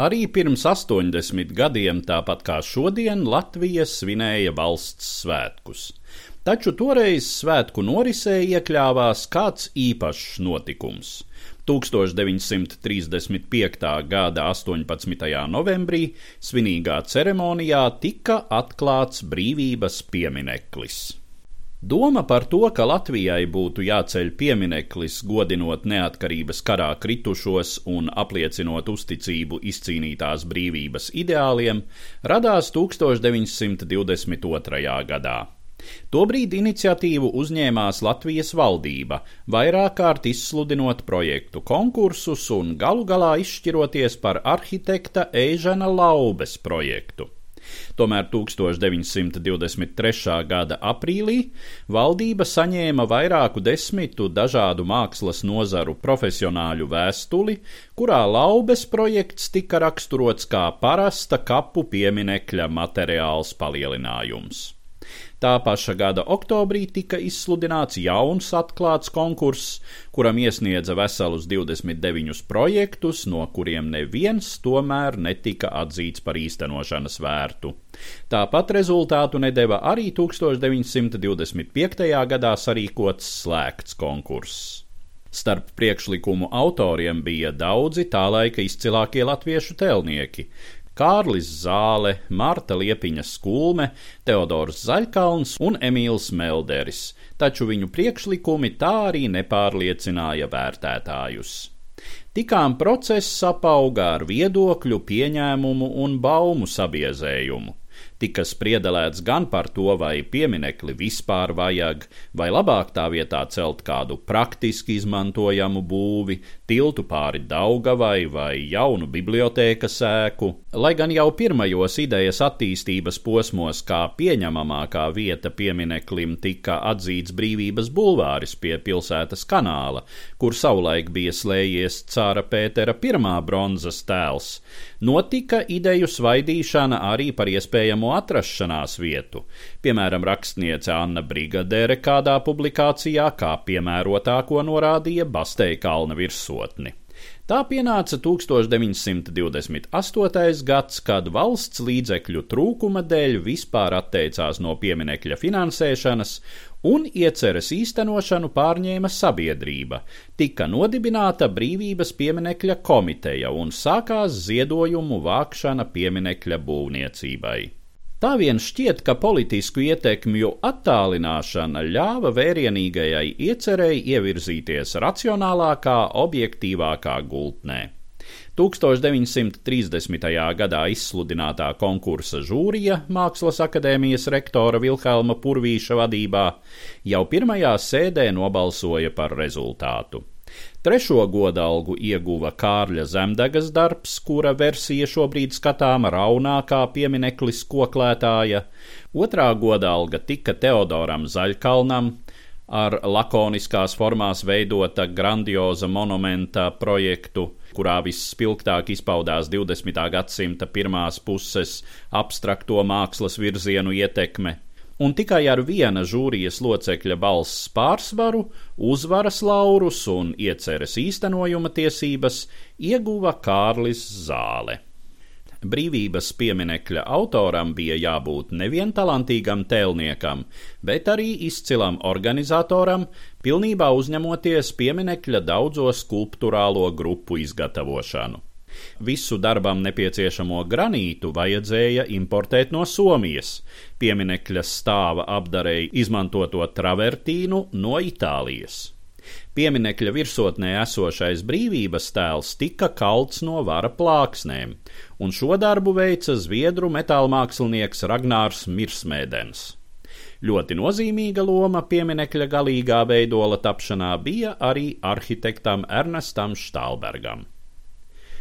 Arī pirms 80 gadiem, tāpat kā šodien, Latvija svinēja valsts svētkus. Taču toreiz svētku norisē iekļāvās kāds īpašs notikums. 1935. gada 18. novembrī svinīgā ceremonijā tika atklāts brīvības piemineklis. Doma par to, ka Latvijai būtu jāceļ piemineklis, godinot neatkarības karā kritušos un apliecinot uzticību izcīnītās brīvības ideāliem, radās 1922. gadā. Tobrīd iniciatīvu uzņēmās Latvijas valdība, vairāk kārt izsludinot projektu konkursus un galu galā izšķiroties par arhitekta Eižana Laubes projektu. Tomēr 1923. gada aprīlī valdība saņēma vairāku desmitu dažādu mākslas nozaru profesionāļu vēstuli, kurā laubes projekts tika raksturots kā parasta kapu pieminekļa materiāls palielinājums. Tā paša gada oktobrī tika izsludināts jauns atklāts konkurss, kuram iesniedza veselus 29 projektus, no kuriem neviens tomēr netika atzīts par īstenošanas vērtu. Tāpat rezultātu nedeva arī 1925. gadā sarīkots slēgts konkurss. Starp priekšlikumu autoriem bija daudzi tā laika izcilākie latviešu telnieki Kārlis Zāle, Marta Liepiņa Skulme, Teodors Zaļkalns un Emīls Melderis, taču viņu priekšlikumi tā arī nepārliecināja vērtētājus. Tikām process apauga ar viedokļu, pieņēmumu un baumu sabiezējumu tika spriedelēts gan par to, vai pieminekli vispār vajag, vai labāk tā vietā celt kādu praktiski izmantojamu būvi, tiltu pāri Daugavai vai jaunu bibliotēkas ēku. Lai gan jau pirmajos idejas attīstības posmos kā pieņemamākā vieta piemineklim tika atzīts brīvības bulvāris pie pilsētas kanāla, kur savulaik bija slējies cāra Pētera pirmā bronzas tēls, notika ideju svaidīšana arī par iespējamo atrašanās vietu, piemēram, rakstniece Anna Brigadere kādā publikācijā kā piemērotāko norādīja Basteikalna virsotni. Tā pienāca 1928. gads, kad valsts līdzekļu trūkuma dēļ vispār atteicās no pieminekļa finansēšanas un ieceres īstenošanu pārņēma sabiedrība. Tika nodibināta brīvības pieminekļa komiteja un sākās ziedojumu vākšana pieminekļa būvniecībai. Tā vien šķiet, ka politisku ietekmju attālināšana ļāva vērienīgajai iecerēji ievirzīties racionālākā, objektīvākā gultnē. 1930. gadā izsludinātā konkursa žūrija Mākslas akadēmijas rektora Vilhelma Purvīša vadībā jau pirmajā sēdē nobalsoja par rezultātu. Trešo godalgu ieguva Kārļa Zemdegas darbs, kura versija šobrīd skatāma raunākā piemineklis koklētāja. Otrā godalga tika Teodoram Zaļkalnam, ar lakoniskās formās veidota grandioza monumenta projektu, kurā visspilgtāk izpaudās 20. gadsimta pirmās puses abstrakto mākslas virzienu ietekme un tikai ar viena žūrijas locekļa balss pārsvaru, uzvaras laurus un ieceres īstenojuma tiesības ieguva Kārlis Zāle. Brīvības pieminekļa autoram bija jābūt nevien talantīgam tēlniekam, bet arī izcilam organizatoram, pilnībā uzņemoties pieminekļa daudzo skulptūrālo grupu izgatavošanu. Visu darbam nepieciešamo granītu vajadzēja importēt no Somijas, pieminekļa stāva apdarēja izmantoto travertīnu no Itālijas. Pieminekļa virsotnē esošais brīvības tēls tika kalts no vara plāksnēm, un šo darbu veica zviedru metālmākslinieks Ragnārs Mirsmēdens. Ļoti nozīmīga loma pieminekļa galīgā veidola tapšanā bija arī arhitektam Ernestam Štālbergam